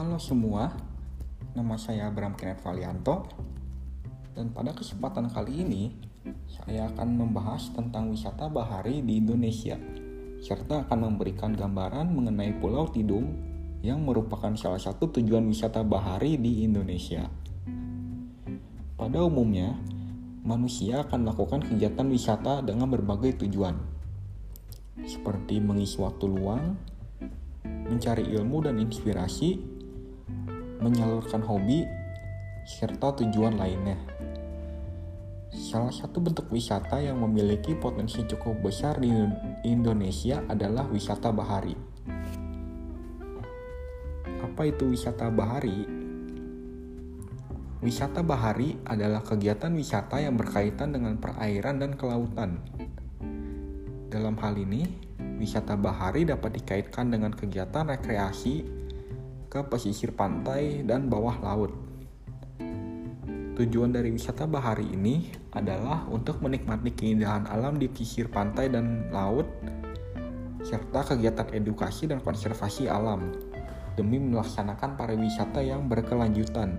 Halo semua, nama saya Abraham Kenneth Valianto dan pada kesempatan kali ini saya akan membahas tentang wisata bahari di Indonesia serta akan memberikan gambaran mengenai Pulau Tidung yang merupakan salah satu tujuan wisata bahari di Indonesia. Pada umumnya, manusia akan melakukan kegiatan wisata dengan berbagai tujuan, seperti mengisi waktu luang, mencari ilmu dan inspirasi, menyalurkan hobi, serta tujuan lainnya. Salah satu bentuk wisata yang memiliki potensi cukup besar di Indonesia adalah wisata bahari. Apa itu wisata bahari? Wisata bahari adalah kegiatan wisata yang berkaitan dengan perairan dan kelautan. Dalam hal ini, wisata bahari dapat dikaitkan dengan kegiatan rekreasi ke pesisir pantai dan bawah laut. Tujuan dari wisata bahari ini adalah untuk menikmati keindahan alam di pesisir pantai dan laut, serta kegiatan edukasi dan konservasi alam demi melaksanakan pariwisata yang berkelanjutan.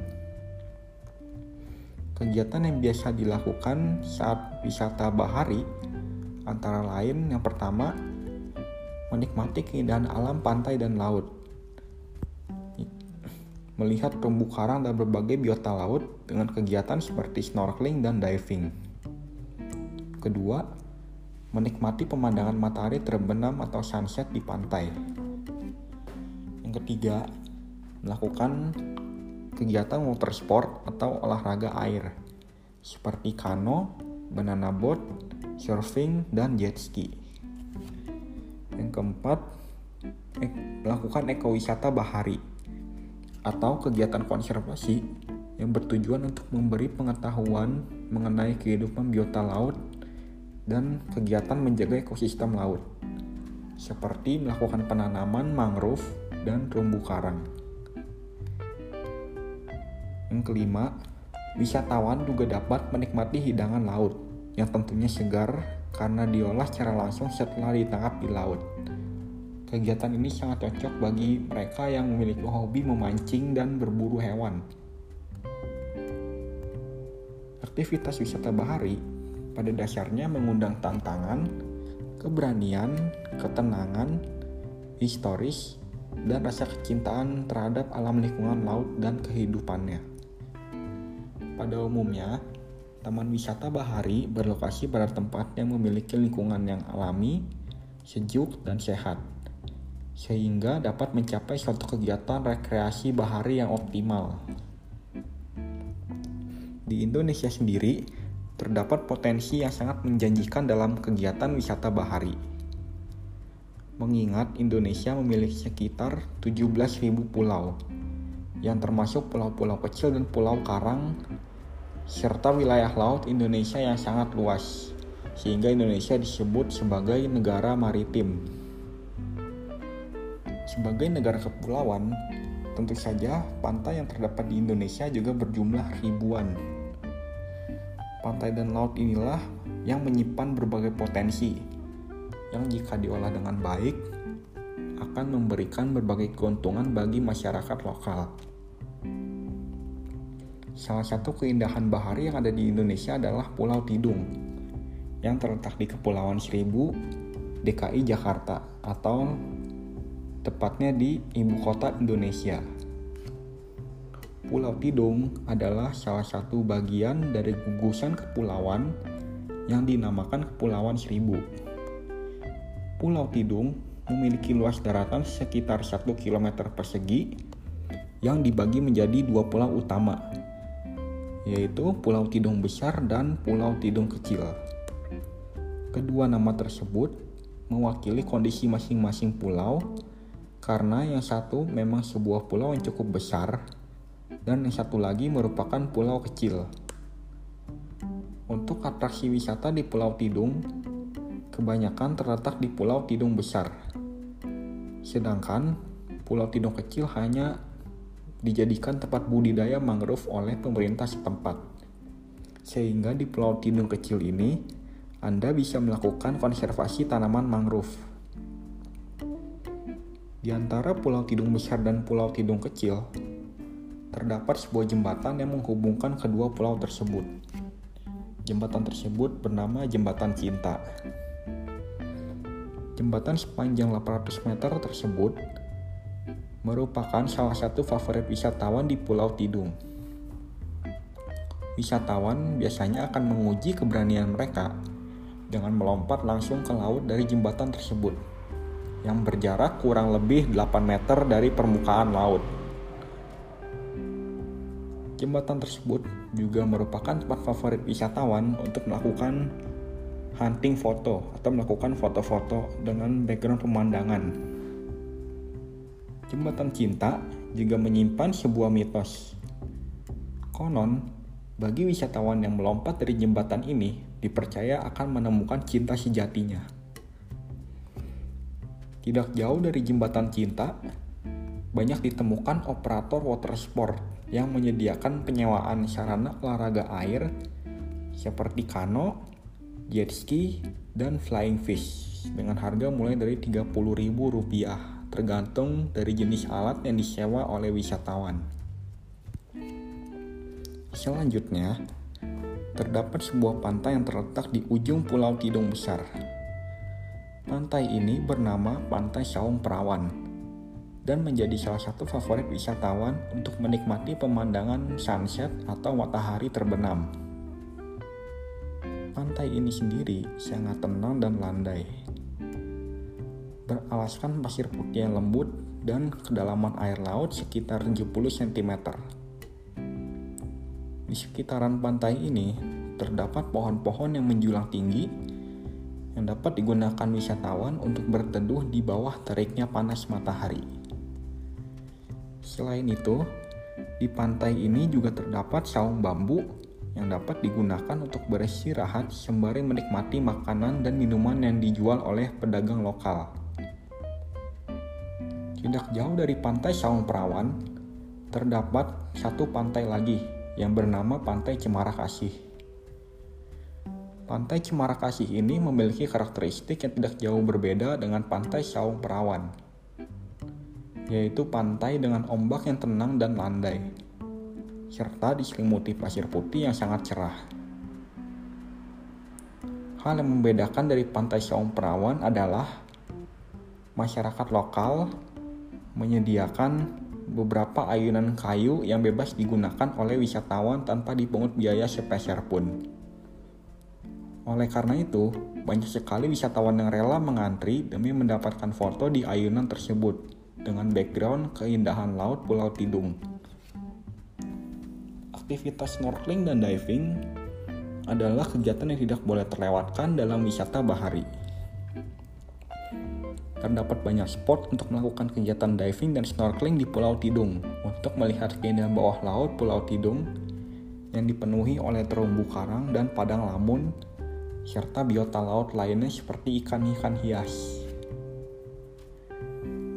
Kegiatan yang biasa dilakukan saat wisata bahari antara lain yang pertama menikmati keindahan alam pantai dan laut melihat terumbu karang dan berbagai biota laut dengan kegiatan seperti snorkeling dan diving. Kedua, menikmati pemandangan matahari terbenam atau sunset di pantai. Yang ketiga, melakukan kegiatan water sport atau olahraga air seperti kano, banana boat, surfing, dan jet ski. Yang keempat, melakukan ekowisata bahari atau kegiatan konservasi yang bertujuan untuk memberi pengetahuan mengenai kehidupan biota laut dan kegiatan menjaga ekosistem laut, seperti melakukan penanaman mangrove dan terumbu karang. Yang kelima, wisatawan juga dapat menikmati hidangan laut yang tentunya segar karena diolah secara langsung setelah ditangkap di laut. Kegiatan ini sangat cocok bagi mereka yang memiliki hobi memancing dan berburu hewan. Aktivitas wisata bahari pada dasarnya mengundang tantangan, keberanian, ketenangan, historis, dan rasa kecintaan terhadap alam lingkungan laut dan kehidupannya. Pada umumnya, taman wisata bahari berlokasi pada tempat yang memiliki lingkungan yang alami, sejuk, dan sehat sehingga dapat mencapai suatu kegiatan rekreasi bahari yang optimal. Di Indonesia sendiri, terdapat potensi yang sangat menjanjikan dalam kegiatan wisata bahari. Mengingat Indonesia memiliki sekitar 17.000 pulau, yang termasuk pulau-pulau kecil dan pulau karang, serta wilayah laut Indonesia yang sangat luas, sehingga Indonesia disebut sebagai negara maritim. Sebagai negara kepulauan, tentu saja pantai yang terdapat di Indonesia juga berjumlah ribuan. Pantai dan laut inilah yang menyimpan berbagai potensi yang jika diolah dengan baik akan memberikan berbagai keuntungan bagi masyarakat lokal. Salah satu keindahan bahari yang ada di Indonesia adalah Pulau Tidung yang terletak di Kepulauan Seribu, DKI Jakarta atau tepatnya di ibu kota Indonesia. Pulau Tidung adalah salah satu bagian dari gugusan kepulauan yang dinamakan Kepulauan Seribu. Pulau Tidung memiliki luas daratan sekitar 1 km persegi yang dibagi menjadi dua pulau utama, yaitu Pulau Tidung Besar dan Pulau Tidung Kecil. Kedua nama tersebut mewakili kondisi masing-masing pulau karena yang satu memang sebuah pulau yang cukup besar dan yang satu lagi merupakan pulau kecil. Untuk atraksi wisata di Pulau Tidung, kebanyakan terletak di Pulau Tidung Besar. Sedangkan Pulau Tidung Kecil hanya dijadikan tempat budidaya mangrove oleh pemerintah setempat. Sehingga di Pulau Tidung Kecil ini, Anda bisa melakukan konservasi tanaman mangrove Di antara Pulau Tidung Besar dan Pulau Tidung Kecil, terdapat sebuah jembatan yang menghubungkan kedua pulau tersebut. Jembatan tersebut bernama Jembatan Cinta. Jembatan sepanjang 800 meter tersebut merupakan salah satu favorit wisatawan di Pulau Tidung. Wisatawan biasanya akan menguji keberanian mereka dengan melompat langsung ke laut dari jembatan tersebut yang berjarak kurang lebih 8 meter dari permukaan laut. Jembatan tersebut juga merupakan tempat favorit wisatawan untuk melakukan hunting foto atau melakukan foto-foto dengan background pemandangan. Jembatan cinta juga menyimpan sebuah mitos. Konon, bagi wisatawan yang melompat dari jembatan ini dipercaya akan menemukan cinta sejatinya. Tidak jauh dari jembatan cinta, banyak ditemukan operator water sport yang menyediakan penyewaan sarana olahraga air seperti kano, jet ski, dan flying fish dengan harga mulai dari Rp30.000 tergantung dari jenis alat yang disewa oleh wisatawan. Selanjutnya, terdapat sebuah pantai yang terletak di ujung Pulau Tidung Besar Pantai ini bernama Pantai Saung Perawan dan menjadi salah satu favorit wisatawan untuk menikmati pemandangan sunset atau matahari terbenam. Pantai ini sendiri sangat tenang dan landai. Beralaskan pasir putih yang lembut dan kedalaman air laut sekitar 70 cm. Di sekitaran pantai ini terdapat pohon-pohon yang menjulang tinggi yang dapat digunakan wisatawan untuk berteduh di bawah teriknya panas matahari. Selain itu, di pantai ini juga terdapat saung bambu yang dapat digunakan untuk beristirahat sembari menikmati makanan dan minuman yang dijual oleh pedagang lokal. Tidak jauh dari pantai Saung Perawan, terdapat satu pantai lagi yang bernama Pantai Cemara Kasih. Pantai Cemara Kasih ini memiliki karakteristik yang tidak jauh berbeda dengan Pantai Saung Perawan, yaitu pantai dengan ombak yang tenang dan landai, serta diselimuti pasir putih yang sangat cerah. Hal yang membedakan dari Pantai Saung Perawan adalah masyarakat lokal menyediakan beberapa ayunan kayu yang bebas digunakan oleh wisatawan tanpa dipungut biaya sepeser pun. Oleh karena itu, banyak sekali wisatawan yang rela mengantri demi mendapatkan foto di ayunan tersebut dengan background keindahan laut Pulau Tidung. Aktivitas snorkeling dan diving adalah kegiatan yang tidak boleh terlewatkan dalam wisata bahari. Terdapat banyak spot untuk melakukan kegiatan diving dan snorkeling di Pulau Tidung untuk melihat keindahan bawah laut Pulau Tidung yang dipenuhi oleh terumbu karang dan padang lamun serta biota laut lainnya seperti ikan-ikan hias.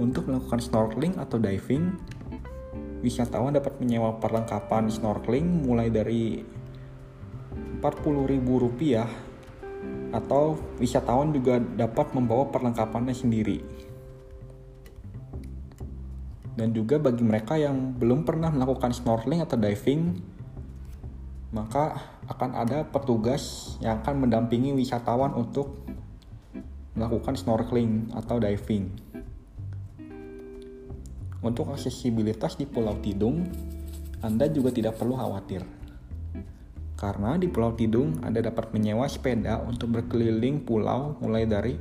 Untuk melakukan snorkeling atau diving, wisatawan dapat menyewa perlengkapan snorkeling mulai dari Rp40.000 atau wisatawan juga dapat membawa perlengkapannya sendiri. Dan juga bagi mereka yang belum pernah melakukan snorkeling atau diving, maka akan ada petugas yang akan mendampingi wisatawan untuk melakukan snorkeling atau diving. Untuk aksesibilitas di Pulau Tidung, Anda juga tidak perlu khawatir. Karena di Pulau Tidung Anda dapat menyewa sepeda untuk berkeliling pulau mulai dari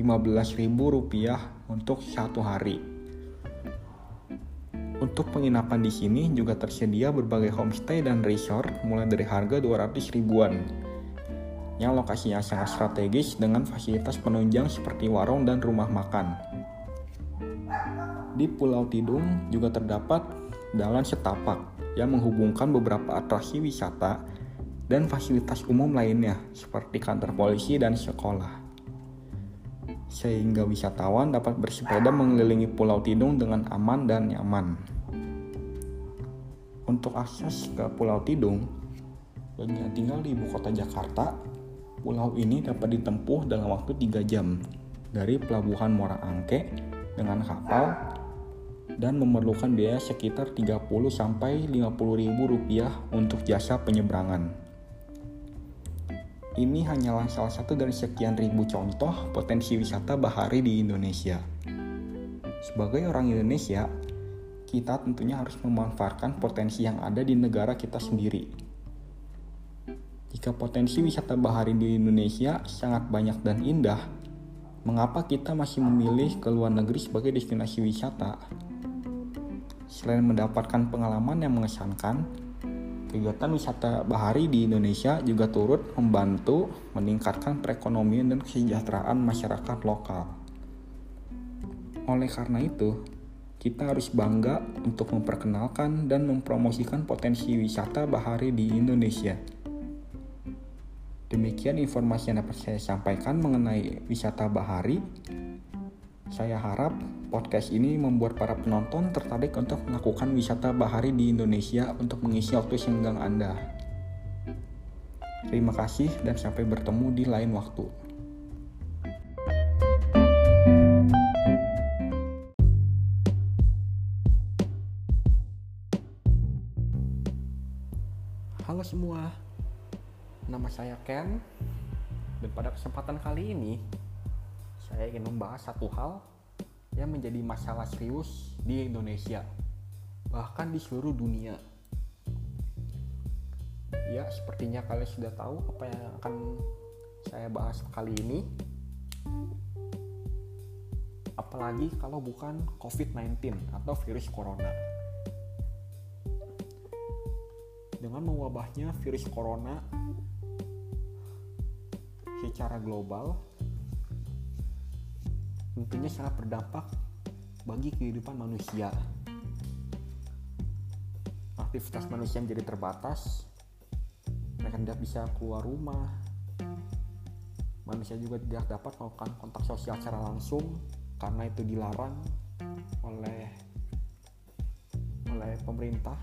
Rp15.000 untuk satu hari. Untuk penginapan di sini juga tersedia berbagai homestay dan resort mulai dari harga 200 ribuan yang lokasinya sangat strategis dengan fasilitas penunjang seperti warung dan rumah makan. Di Pulau Tidung juga terdapat jalan setapak yang menghubungkan beberapa atraksi wisata dan fasilitas umum lainnya seperti kantor polisi dan sekolah. Sehingga wisatawan dapat bersepeda mengelilingi Pulau Tidung dengan aman dan nyaman. Untuk akses ke Pulau Tidung, bagi yang tinggal di ibu kota Jakarta, pulau ini dapat ditempuh dalam waktu 3 jam dari Pelabuhan Muara Angke dengan kapal dan memerlukan biaya sekitar 30 sampai 50 ribu rupiah untuk jasa penyeberangan. Ini hanyalah salah satu dari sekian ribu contoh potensi wisata bahari di Indonesia. Sebagai orang Indonesia, kita tentunya harus memanfaatkan potensi yang ada di negara kita sendiri. Jika potensi wisata bahari di Indonesia sangat banyak dan indah, mengapa kita masih memilih ke luar negeri sebagai destinasi wisata? Selain mendapatkan pengalaman yang mengesankan, kegiatan wisata bahari di Indonesia juga turut membantu meningkatkan perekonomian dan kesejahteraan masyarakat lokal. Oleh karena itu, kita harus bangga untuk memperkenalkan dan mempromosikan potensi wisata bahari di Indonesia. Demikian informasi yang dapat saya sampaikan mengenai wisata bahari. Saya harap podcast ini membuat para penonton tertarik untuk melakukan wisata bahari di Indonesia untuk mengisi waktu senggang Anda. Terima kasih dan sampai bertemu di lain waktu. Halo semua, nama saya Ken dan pada kesempatan kali ini saya ingin membahas satu hal yang menjadi masalah serius di Indonesia, bahkan di seluruh dunia. Ya, sepertinya kalian sudah tahu apa yang akan saya bahas kali ini. Apalagi kalau bukan COVID-19 atau virus corona. Dengan mewabahnya virus corona secara global, tentunya sangat berdampak bagi kehidupan manusia. Aktivitas manusia menjadi terbatas, mereka tidak bisa keluar rumah, manusia juga tidak dapat melakukan kontak sosial secara langsung karena itu dilarang oleh oleh pemerintah.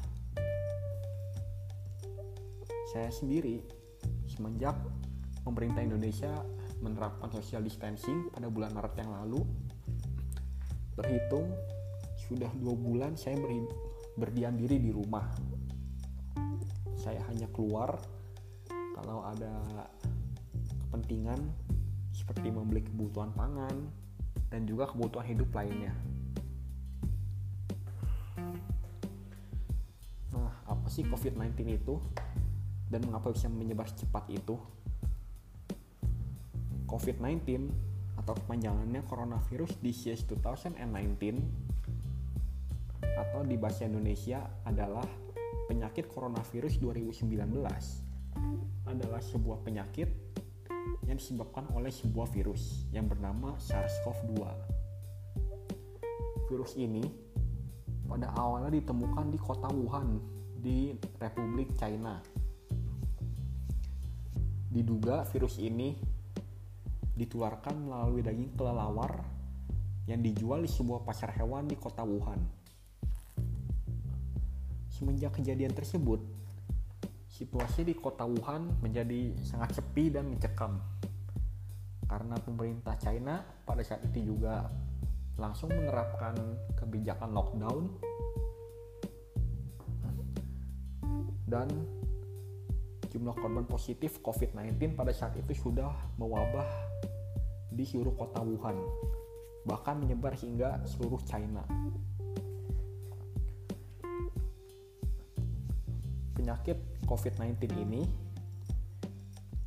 Saya sendiri semenjak pemerintah Indonesia menerapkan social distancing pada bulan Maret yang lalu. Terhitung sudah dua bulan saya berdiam diri di rumah. Saya hanya keluar kalau ada kepentingan seperti membeli kebutuhan pangan dan juga kebutuhan hidup lainnya. Nah apa sih COVID-19 itu? Dan mengapa bisa menyebar secepat itu COVID-19 atau kepanjangannya Coronavirus Disease 2019 atau di bahasa Indonesia adalah penyakit coronavirus 2019 adalah sebuah penyakit yang disebabkan oleh sebuah virus yang bernama SARS-CoV-2. Virus ini pada awalnya ditemukan di kota Wuhan di Republik China. Diduga virus ini ditularkan melalui daging kelelawar yang dijual di sebuah pasar hewan di kota Wuhan. Semenjak kejadian tersebut, situasi di kota Wuhan menjadi sangat sepi dan mencekam. Karena pemerintah China pada saat itu juga langsung menerapkan kebijakan lockdown dan jumlah korban positif COVID-19 pada saat itu sudah mewabah di seluruh kota Wuhan, bahkan menyebar hingga seluruh China. Penyakit COVID-19 ini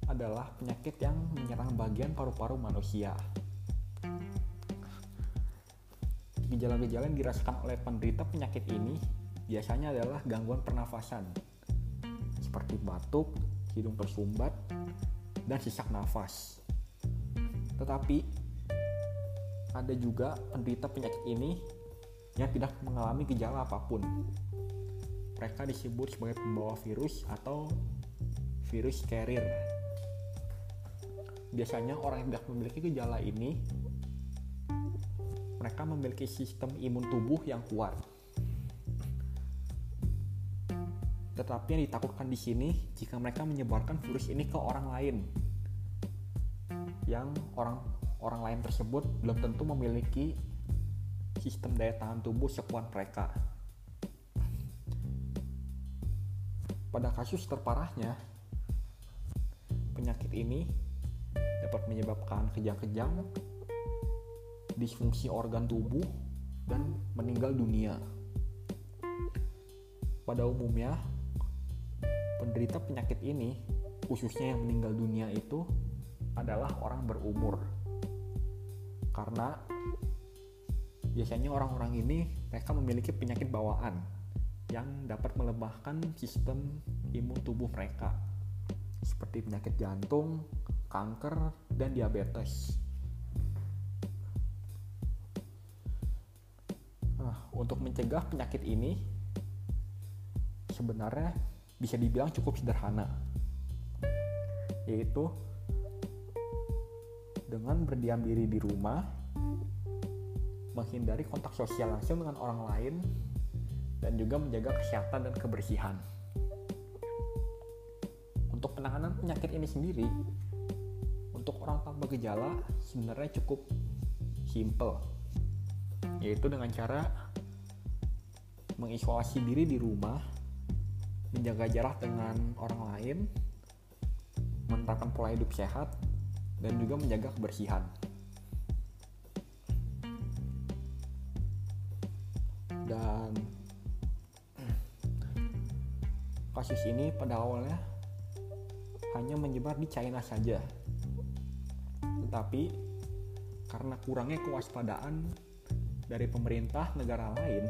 adalah penyakit yang menyerang bagian paru-paru manusia. Gejala-gejala yang dirasakan oleh penderita penyakit ini biasanya adalah gangguan pernafasan, seperti batuk, hidung tersumbat, dan sesak nafas. Tetapi ada juga penderita penyakit ini yang tidak mengalami gejala apa pun. Mereka disebut sebagai pembawa virus atau virus carrier. Biasanya orang yang tidak memiliki gejala ini mereka memiliki sistem imun tubuh yang kuat. Tetapi yang ditakutkan di sini jika mereka menyebarkan virus ini ke orang lain yang orang orang lain tersebut belum tentu memiliki sistem daya tahan tubuh sekuat mereka. Pada kasus terparahnya, penyakit ini dapat menyebabkan kejang-kejang, disfungsi organ tubuh, dan meninggal dunia. Pada umumnya, penderita penyakit ini, khususnya yang meninggal dunia itu, adalah orang berumur. Karena biasanya orang-orang ini mereka memiliki penyakit bawaan yang dapat melemahkan sistem imun tubuh mereka seperti penyakit jantung, kanker, dan diabetes. Nah, untuk mencegah penyakit ini sebenarnya bisa dibilang cukup sederhana, yaitu dengan berdiam diri di rumah, menghindari kontak sosial langsung dengan orang lain, dan juga menjaga kesehatan dan kebersihan. Untuk penanganan penyakit ini sendiri, untuk orang tanpa gejala sebenarnya cukup simple, yaitu dengan cara mengisolasi diri di rumah, menjaga jarak dengan orang lain, menerapkan pola hidup sehat, dan juga menjaga kebersihan. Dan kasus ini pada awalnya hanya menyebar di China saja. Tetapi karena kurangnya kewaspadaan dari pemerintah negara lain,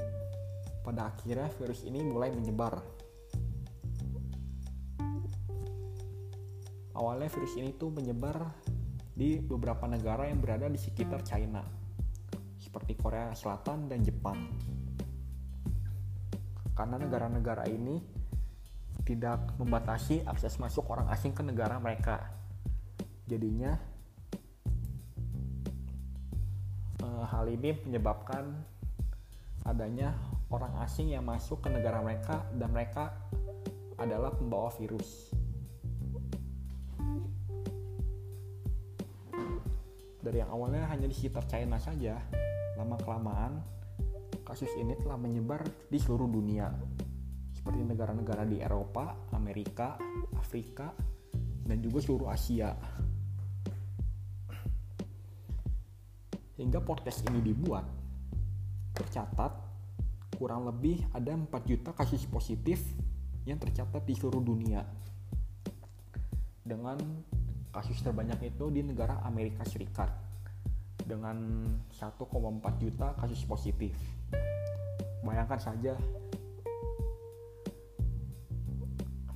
pada akhirnya virus ini mulai menyebar. Awalnya virus ini tuh menyebar di beberapa negara yang berada di sekitar China, seperti Korea Selatan dan Jepang. Karena negara-negara ini tidak membatasi akses masuk orang asing ke negara mereka. Jadinya eh, hal ini menyebabkan adanya orang asing yang masuk ke negara mereka dan mereka adalah pembawa virus. Dari yang awalnya hanya di sekitar China saja, lama-kelamaan kasus ini telah menyebar di seluruh dunia, seperti negara-negara di Eropa, Amerika, Afrika, dan juga seluruh Asia. Hingga podcast ini dibuat, tercatat kurang lebih ada 4 juta kasus positif yang tercatat di seluruh dunia. Dengan kasus terbanyak itu di negara Amerika Serikat. Dengan 1,4 juta kasus positif. Bayangkan saja.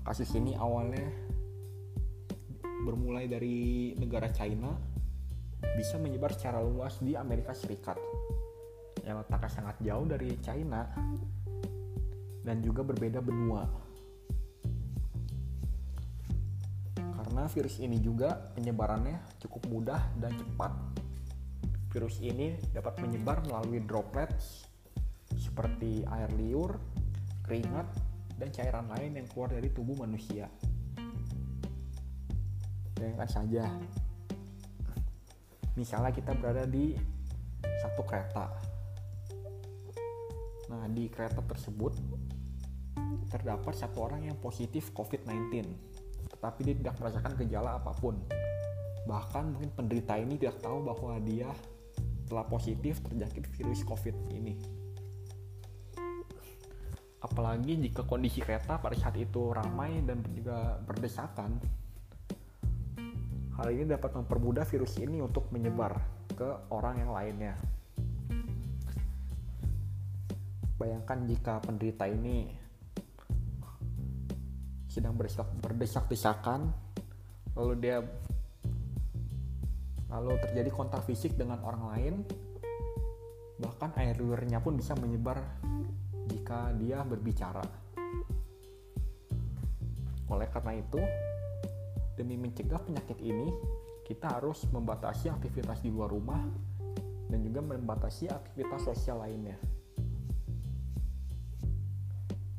Kasus ini awalnya bermulai dari negara China. Bisa menyebar secara luas di Amerika Serikat. Yang letaknya sangat jauh dari China. Dan juga berbeda benua. Karena virus ini juga penyebarannya cukup mudah dan cepat. Virus ini dapat menyebar melalui droplets seperti air liur, keringat, dan cairan lain yang keluar dari tubuh manusia. Bayangkan saja, misalnya kita berada di satu kereta. Nah, di kereta tersebut terdapat satu orang yang positif COVID-19 tetapi dia tidak merasakan gejala apa pun. Bahkan mungkin penderita ini tidak tahu bahwa dia telah positif terjangkit virus COVID ini. Apalagi jika kondisi kereta pada saat itu ramai dan juga berdesakan, hal ini dapat mempermudah virus ini untuk menyebar ke orang yang lainnya. Bayangkan jika penderita ini sedang berdesak-desakan lalu dia lalu terjadi kontak fisik dengan orang lain bahkan air liurnya pun bisa menyebar jika dia berbicara. Oleh karena itu demi mencegah penyakit ini kita harus membatasi aktivitas di luar rumah dan juga membatasi aktivitas sosial lainnya.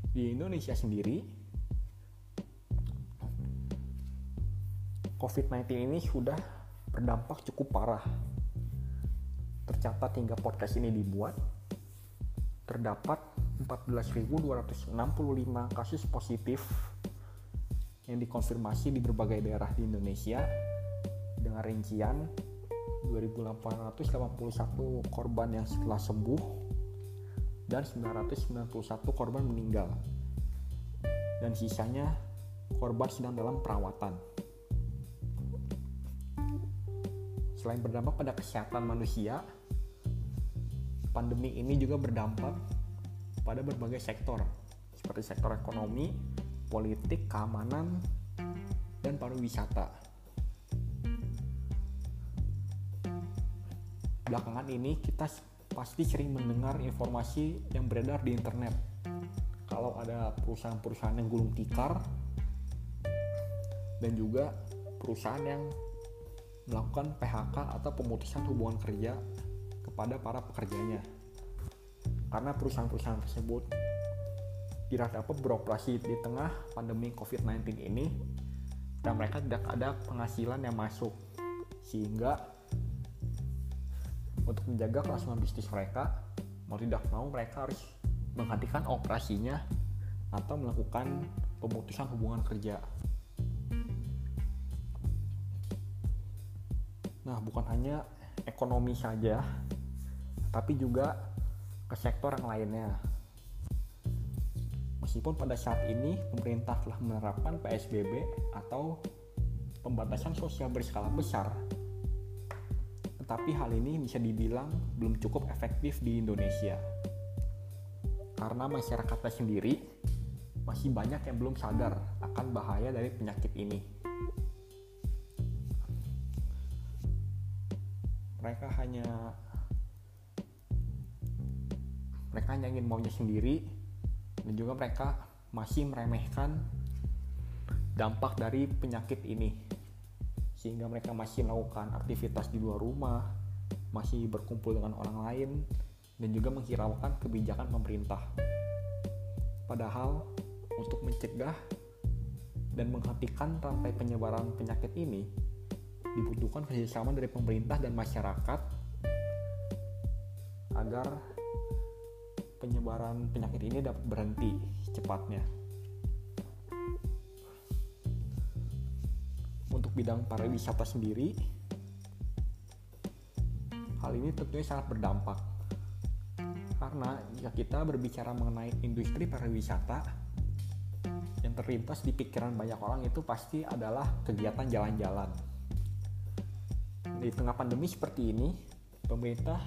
Di Indonesia sendiri COVID-19 ini sudah berdampak cukup parah. Tercatat hingga podcast ini dibuat, terdapat 14.265 kasus positif yang dikonfirmasi di berbagai daerah di Indonesia dengan rincian 2.881 korban yang setelah sembuh dan 991 korban meninggal dan sisanya korban sedang dalam perawatan. Selain berdampak pada kesehatan manusia, pandemi ini juga berdampak pada berbagai sektor, seperti sektor ekonomi, politik, keamanan, dan pariwisata. Belakangan ini kita pasti sering mendengar informasi yang beredar di internet. Kalau ada perusahaan-perusahaan yang gulung tikar dan juga perusahaan yang melakukan PHK atau pemutusan hubungan kerja kepada para pekerjanya. Karena perusahaan-perusahaan tersebut tidak dapat beroperasi di tengah pandemi COVID-19 ini dan mereka tidak ada penghasilan yang masuk sehingga untuk menjaga kelangsungan bisnis mereka mau tidak mau mereka harus menghentikan operasinya atau melakukan pemutusan hubungan kerja Nah, bukan hanya ekonomi saja, tapi juga ke sektor yang lainnya. Meskipun pada saat ini pemerintah telah menerapkan PSBB atau pembatasan sosial berskala besar, tetapi hal ini bisa dibilang belum cukup efektif di Indonesia. Karena masyarakatnya sendiri masih banyak yang belum sadar akan bahaya dari penyakit ini. Mereka hanya mereka hanya ingin maunya sendiri dan juga mereka masih meremehkan dampak dari penyakit ini. Sehingga mereka masih melakukan aktivitas di luar rumah masih berkumpul dengan orang lain dan juga menghiraukan kebijakan pemerintah. Padahal untuk mencegah dan menghentikan rantai penyebaran penyakit ini dibutuhkan kerjasama dari pemerintah dan masyarakat agar penyebaran penyakit ini dapat berhenti secepatnya. Untuk bidang pariwisata sendiri, hal ini tentunya sangat berdampak. Karena jika kita berbicara mengenai industri pariwisata, yang terlintas di pikiran banyak orang itu pasti adalah kegiatan jalan-jalan di tengah pandemi seperti ini, pemerintah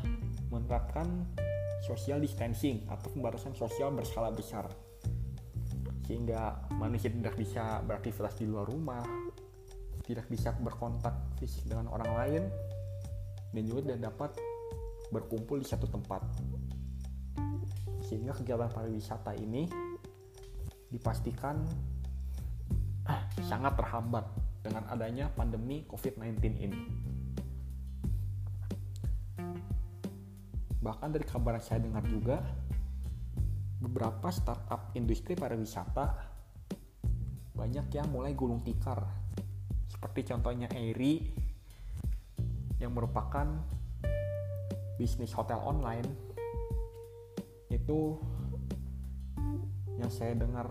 menerapkan social distancing atau pembatasan sosial berskala besar. Sehingga manusia tidak bisa beraktivitas di luar rumah, tidak bisa berkontak fisik dengan orang lain, dan juga tidak dapat berkumpul di satu tempat. Sehingga kegiatan pariwisata ini dipastikan sangat terhambat dengan adanya pandemi COVID-19 ini. Bahkan dari kabar yang saya dengar juga, beberapa startup industri pariwisata banyak yang mulai gulung tikar. Seperti contohnya Airy yang merupakan bisnis hotel online itu yang saya dengar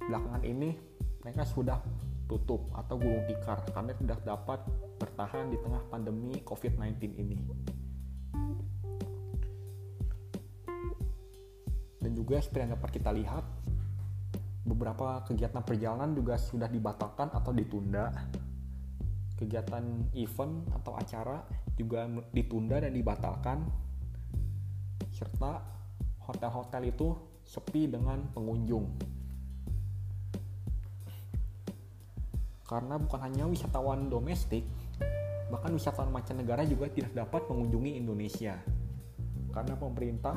belakangan ini mereka sudah tutup atau gulung tikar karena tidak dapat bertahan di tengah pandemi COVID-19 ini. Juga seperti yang dapat kita lihat beberapa kegiatan perjalanan juga sudah dibatalkan atau ditunda. Kegiatan event atau acara juga ditunda dan dibatalkan. Serta hotel-hotel itu sepi dengan pengunjung. Karena bukan hanya wisatawan domestik bahkan wisatawan mancanegara juga tidak dapat mengunjungi Indonesia. Karena pemerintah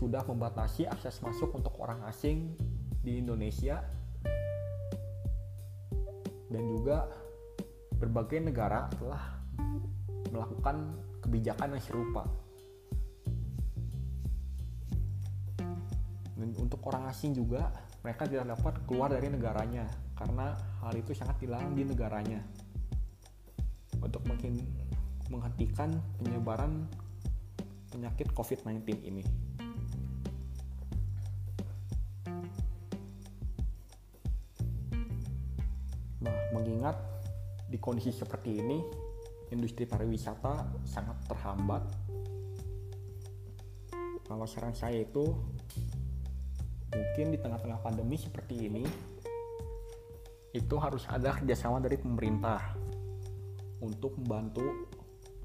sudah membatasi akses masuk untuk orang asing di Indonesia dan juga berbagai negara telah melakukan kebijakan yang serupa. Dan untuk orang asing juga mereka tidak dapat keluar dari negaranya karena hal itu sangat dilarang di negaranya untuk menghentikan penyebaran penyakit COVID-19 ini. Mengingat di kondisi seperti ini industri pariwisata sangat terhambat kalau saran saya itu mungkin di tengah-tengah pandemi seperti ini itu harus ada kerjasama dari pemerintah untuk membantu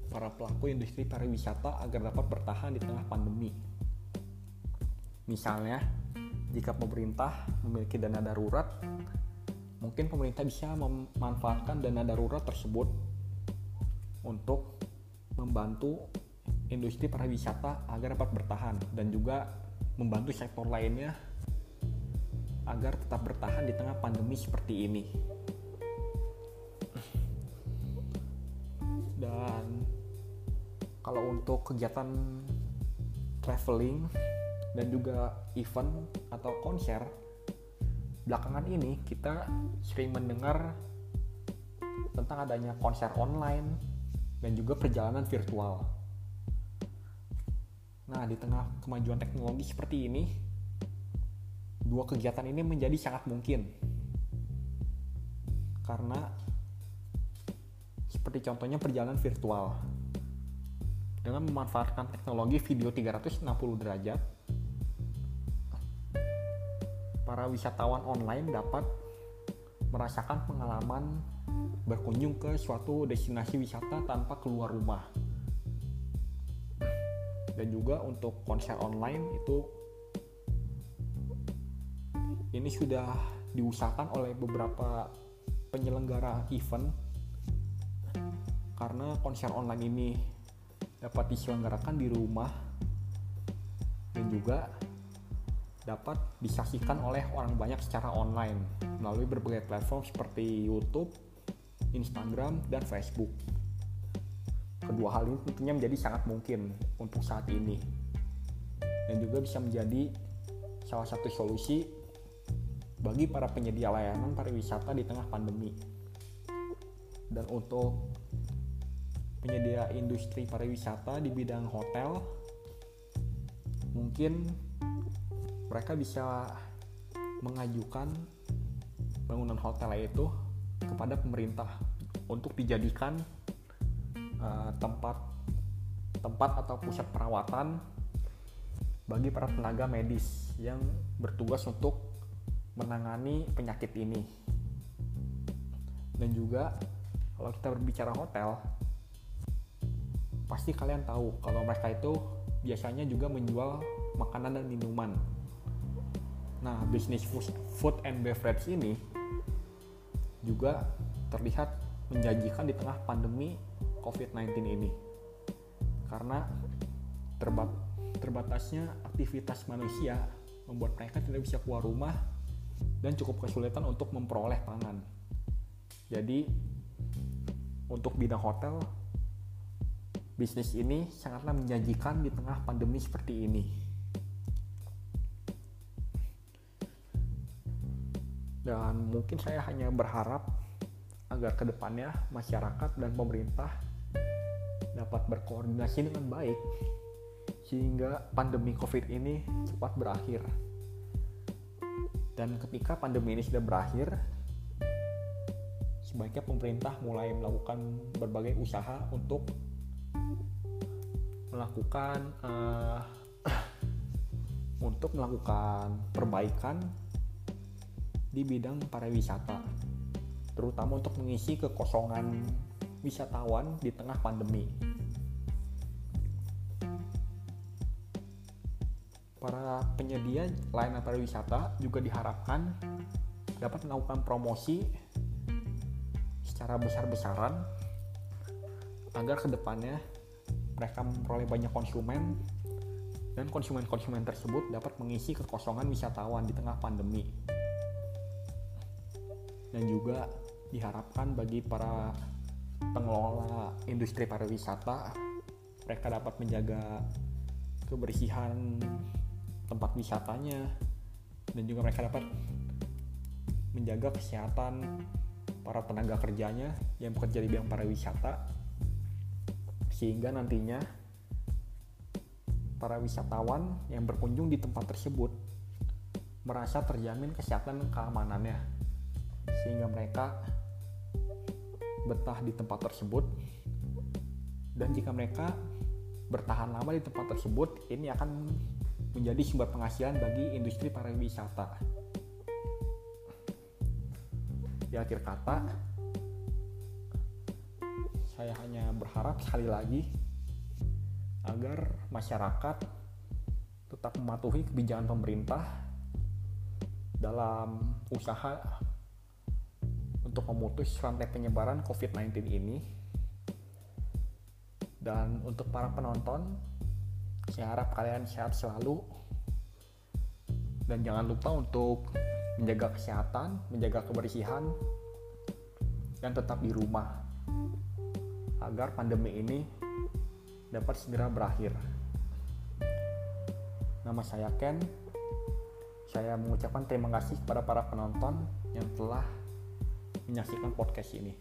para pelaku industri pariwisata agar dapat bertahan di tengah pandemi. Misalnya, jika pemerintah memiliki dana darurat, mungkin pemerintah bisa memanfaatkan dana darurat tersebut untuk membantu industri pariwisata agar dapat bertahan dan juga membantu sektor lainnya agar tetap bertahan di tengah pandemi seperti ini. Dan kalau untuk kegiatan traveling dan juga event atau konser, belakangan ini kita sering mendengar tentang adanya konser online dan juga perjalanan virtual. Nah, di tengah kemajuan teknologi seperti ini, dua kegiatan ini menjadi sangat mungkin karena seperti contohnya perjalanan virtual dengan memanfaatkan teknologi video 360 derajat para wisatawan online dapat merasakan pengalaman berkunjung ke suatu destinasi wisata tanpa keluar rumah. Dan juga untuk konser online itu ini sudah diusahakan oleh beberapa penyelenggara event. Karena konser online ini dapat diselenggarakan di rumah. Dan juga dapat disaksikan oleh orang banyak secara online melalui berbagai platform seperti YouTube, Instagram, dan Facebook. Kedua hal ini tentunya menjadi sangat mungkin untuk saat ini dan juga bisa menjadi salah satu solusi bagi para penyedia layanan pariwisata di tengah pandemi. Dan untuk penyedia industri pariwisata di bidang hotel, mungkin mereka bisa mengajukan bangunan hotel itu kepada pemerintah untuk dijadikan uh, tempat tempat atau pusat perawatan bagi para tenaga medis yang bertugas untuk menangani penyakit ini. Dan juga kalau kita berbicara hotel, pasti kalian tahu kalau mereka itu biasanya juga menjual makanan dan minuman. Nah, bisnis food and beverage ini juga terlihat menjanjikan di tengah pandemi COVID-19 ini. Karena terbat terbatasnya aktivitas manusia membuat mereka tidak bisa keluar rumah dan cukup kesulitan untuk memperoleh pangan. Jadi untuk bidang hotel bisnis ini sangatlah menjanjikan di tengah pandemi seperti ini. Dan mungkin saya hanya berharap agar ke depannya masyarakat dan pemerintah dapat berkoordinasi dengan baik sehingga pandemi COVID ini cepat berakhir. Dan ketika pandemi ini sudah berakhir, sebaiknya pemerintah mulai melakukan berbagai usaha untuk melakukan uh, untuk melakukan perbaikan di bidang pariwisata, terutama untuk mengisi kekosongan wisatawan di tengah pandemi. para penyedia layanan pariwisata juga diharapkan dapat melakukan promosi secara besar-besaran agar ke depannya mereka memperoleh banyak konsumen dan konsumen-konsumen tersebut dapat mengisi kekosongan wisatawan di tengah pandemi dan juga diharapkan bagi para pengelola industri pariwisata mereka dapat menjaga kebersihan tempat wisatanya dan juga mereka dapat menjaga kesehatan para tenaga kerjanya yang bekerja di bidang pariwisata sehingga nantinya para wisatawan yang berkunjung di tempat tersebut merasa terjamin kesehatan dan keamanannya sehingga mereka betah di tempat tersebut dan jika mereka bertahan lama di tempat tersebut ini akan menjadi sumber penghasilan bagi industri pariwisata. Di akhir kata, saya hanya berharap sekali lagi agar masyarakat tetap mematuhi kebijakan pemerintah dalam usaha untuk memutus rantai penyebaran COVID-19 ini. Dan untuk para penonton, saya harap kalian sehat selalu dan jangan lupa untuk menjaga kesehatan, menjaga kebersihan, dan tetap di rumah agar pandemi ini dapat segera berakhir. Nama saya Ken. Saya mengucapkan terima kasih kepada para penonton yang telah menyaksikan podcast ini.